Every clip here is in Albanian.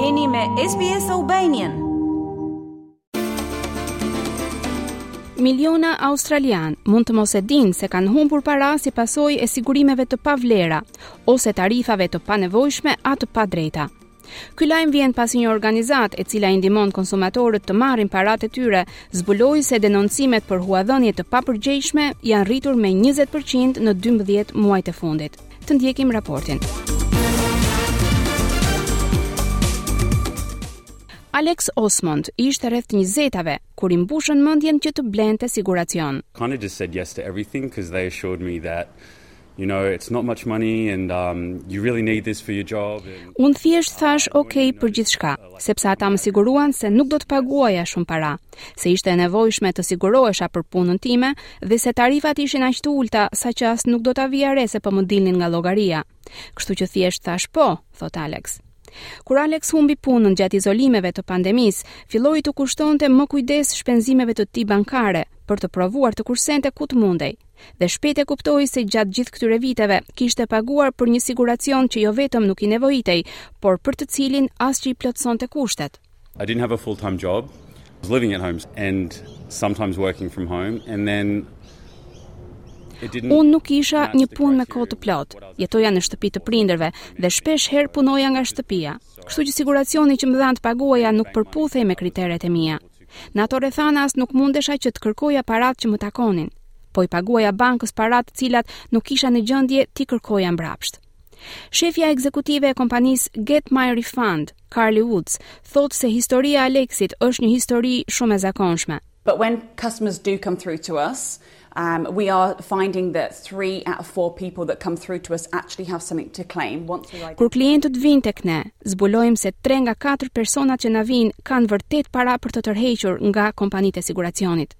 Jeni me SBS Albanian. Miliona australianë mund të mos e dinë se kanë humbur para si pasojë e sigurimeve të pavlera ose tarifave të panevojshme a të padrejta. Ky lajm vjen pasi një organizatë e cila i ndihmon konsumatorët të marrin paratë e tyre, zbuloi se denoncimet për huadhënie të papërgjegjshme janë rritur me 20% në 12 muajt e fundit. Të ndjekim raportin. Alex Osmond ishte rreth të 20-tave kur i mbushën mendjen që të blente siguracion. Kind of just said yes to everything because they assured me that you know it's not much money and um you really need this for your job. Unë thjesht thashë okay për gjithçka. sepse ata më siguruan se nuk do të paguaja shumë para, se ishte e nevojshme të sigurohesha për punën time dhe se tarifat ishin aq të ulëta saqë as nuk do ta vija re se po më dilnin nga llogaria. Kështu që thjesht thashë po, thotë Alex. Kur Alex humbi punën gjatë izolimeve të pandemisë, filloi t'u kushtonte më kujdes shpenzimeve të tij bankare për të provuar të kursente ku të mundej. Dhe shpejt e kuptoi se gjatë gjithë këtyre viteve kishte paguar për një siguracion që jo vetëm nuk i nevojitej, por për të cilin as që i plotësonte kushtet. I didn't have a full time job. I was living at home and sometimes working from home and then Unë nuk kisha një punë me kohë të plotë. Jetoja në shtëpi të prindërve dhe shpesh herë punoja nga shtëpia. Kështu që siguracioni që më dhanë të paguaja nuk përputhej me kriteret e mia. Në ato rrethana as nuk mundesha që të kërkoja paratë që më takonin. Po i paguaja bankës paratë të cilat nuk isha në gjendje t'i kërkoja mbrapsht. Shefja ekzekutive e kompanisë Get My Refund, Carly Woods, thotë se historia e Alexit është një histori shumë e zakonshme. But when customers do come through to us, Kur klientët vijnë tek ne, zbulojmë se tre nga katër persona që na vijnë kanë vërtet para për të tërhequr nga kompanitë e siguracionit.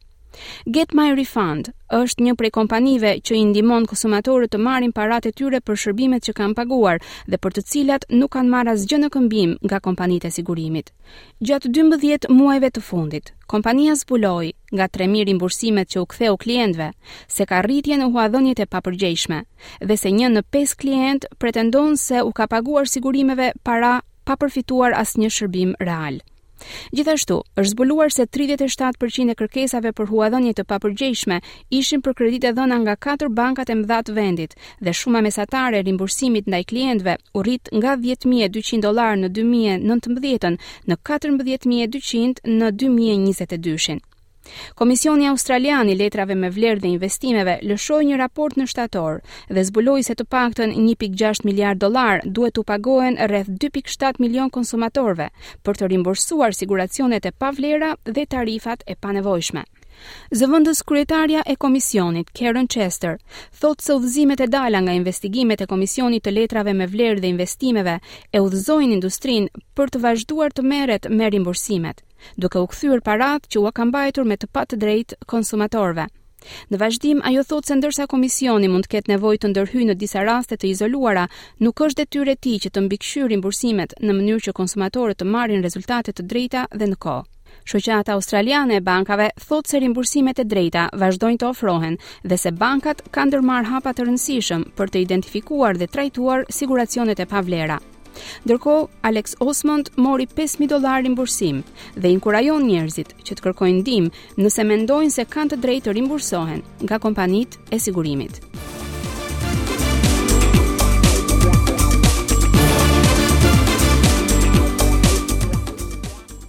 Get My Refund është një prej kompanive që i ndihmon konsumatorët të marrin paratë e tyre për shërbimet që kanë paguar dhe për të cilat nuk kanë marrë asgjë në këmbim nga kompanitë e sigurimit. Gjatë 12 muajve të fundit, kompania zbuloi nga tre mijë rimbursimet që u ktheu klientëve, se ka rritje në huadhëniet e papërgjegjshme dhe se një në pesë klientë pretendon se u ka paguar sigurimeve para pa përfituar asnjë shërbim real. Gjithashtu, është zbuluar se 37 për qind e kërkesave për huadhënie të papërgjegjshme ishin për kreditë e dhëna nga katër bankat e mëdha të vendit, dhe shuma mesatare e rimbursimit ndaj klientëve u rrit nga dhjetë mijë e dyqind dollarë në dy mijë e nëntëmbëdhjetën në katërmbëdhjetë mijë e dyqind në dy mijë e njëzet e dyshin. Komisioni Australian i Letrave me Vlerë dhe Investimeve lëshoi një raport në shtator dhe zbuloi se të paktën një pikë gjashtë miliardë dollarë duhet t'u paguhen rreth dy pikë shtatë milionë konsumatorëve për të rimbursuar siguracionet e pavlera dhe tarifat e panevojshme. Zëvendës kryetarja e komisionit, Karen Chester, thotë se udhëzimet e dala nga investigimet e Komisionit të Letrave me Vlerë dhe Investimeve e udhëzojnë industrinë për të vazhduar të merret me rimbursimet, duke u kthyer paratë që ua ka mbajtur me të padrejtë konsumatorëve. Në vazhdim, ajo thotë se ndërsa komisioni mund të ketë nevojë të ndërhyjë në disa raste të izoluara, nuk është detyrë e tij që të mbikëqyrë rimbursimet në mënyrë që konsumatorët të marrin rezultate të drejta dhe në kohë. Shoqata Australiane e Bankave thotë se rimbursimet e drejta vazhdojnë të ofrohen dhe se bankat kanë ndërmarrë hapa të rëndësishëm për të identifikuar dhe trajtuar siguracionet e pavlera. Ndërkohë, Alex Osmond mori 5000 dollarë rimbursim dhe inkurajon njerëzit që të kërkojnë ndihmë nëse mendojnë se kanë të drejtë të rimbursohen nga kompanitë e sigurimit.